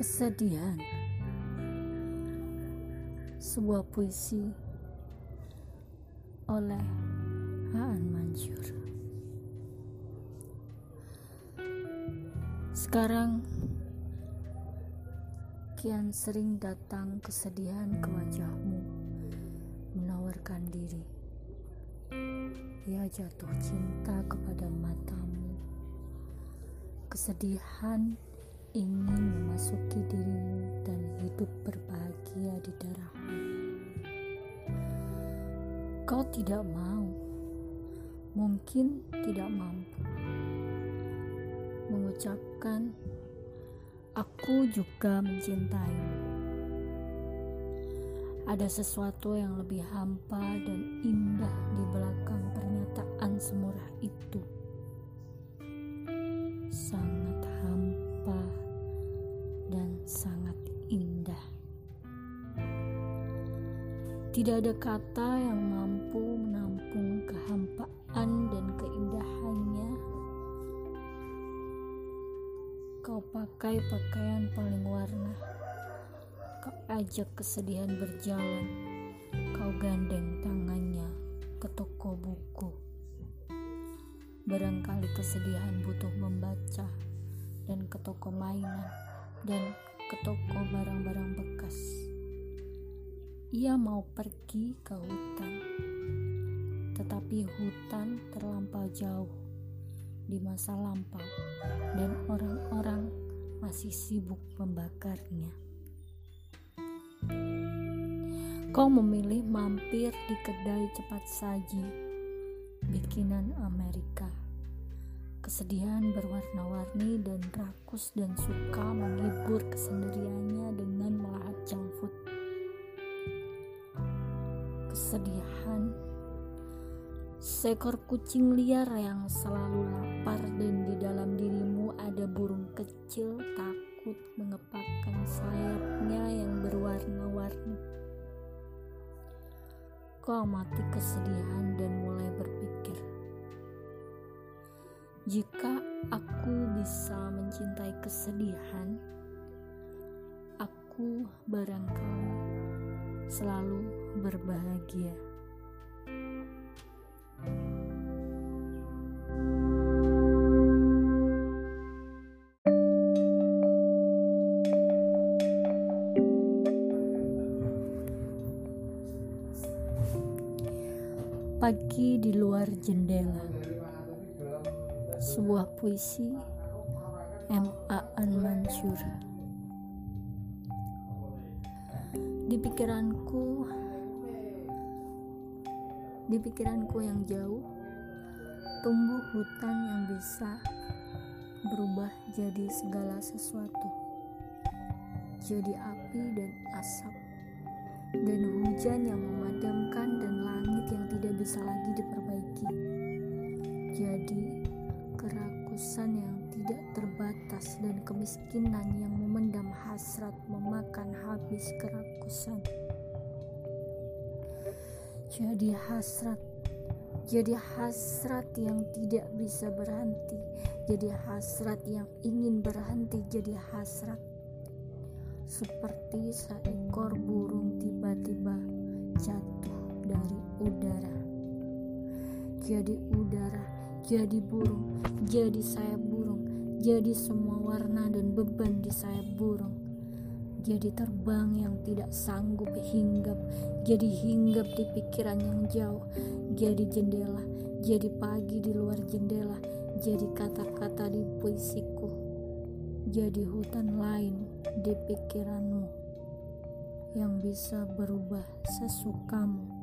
Kesedihan. Sebuah puisi oleh Haan Mansur Sekarang kian sering datang kesedihan ke wajahmu menawarkan diri. Ia jatuh cinta kepada matamu. Kesedihan ingin memasuki dirimu dan hidup berbahagia di darahmu. Kau tidak mau, mungkin tidak mampu mengucapkan, "Aku juga mencintaimu." Ada sesuatu yang lebih hampa dan indah di belakang pernyataan semurah itu. Tidak ada kata yang mampu menampung kehampaan dan keindahannya. Kau pakai pakaian paling warna. Kau ajak kesedihan berjalan. Kau gandeng tangannya ke toko buku. Barangkali kesedihan butuh membaca dan ke toko mainan dan ke toko barang-barang bekas. Ia mau pergi ke hutan, tetapi hutan terlampau jauh di masa lampau, dan orang-orang masih sibuk membakarnya. Kau memilih mampir di kedai cepat saji, bikinan Amerika. Kesedihan berwarna-warni dan rakus dan suka menghibur kesendiriannya dengan melahap junk food. Kesedihan seekor kucing liar yang selalu lapar dan di dalam dirimu ada burung kecil takut mengepakkan sayapnya yang berwarna-warni. Kau amati kesedihan dan mulai berpikir, jika aku bisa mencintai kesedihan, aku barangkali selalu berbahagia. Pagi di luar jendela Sebuah puisi M. Aan Mansur Di pikiranku Di pikiranku yang jauh Tumbuh hutan yang bisa Berubah jadi segala sesuatu Jadi api dan asap dan hujan yang memadamkan dan langit yang tidak bisa lagi diperbaiki. Jadi, kerakusan yang tidak terbatas dan kemiskinan yang memendam hasrat memakan habis kerakusan. Jadi hasrat, jadi hasrat yang tidak bisa berhenti, jadi hasrat yang ingin berhenti, jadi hasrat. Seperti seekor burung tiba-tiba jatuh dari udara. Jadi udara, jadi burung, jadi sayap burung, jadi semua warna dan beban di sayap burung. Jadi terbang yang tidak sanggup hinggap, jadi hinggap di pikiran yang jauh, jadi jendela, jadi pagi di luar jendela, jadi kata-kata di puisiku. Jadi hutan lain di pikiranmu yang bisa berubah sesukamu.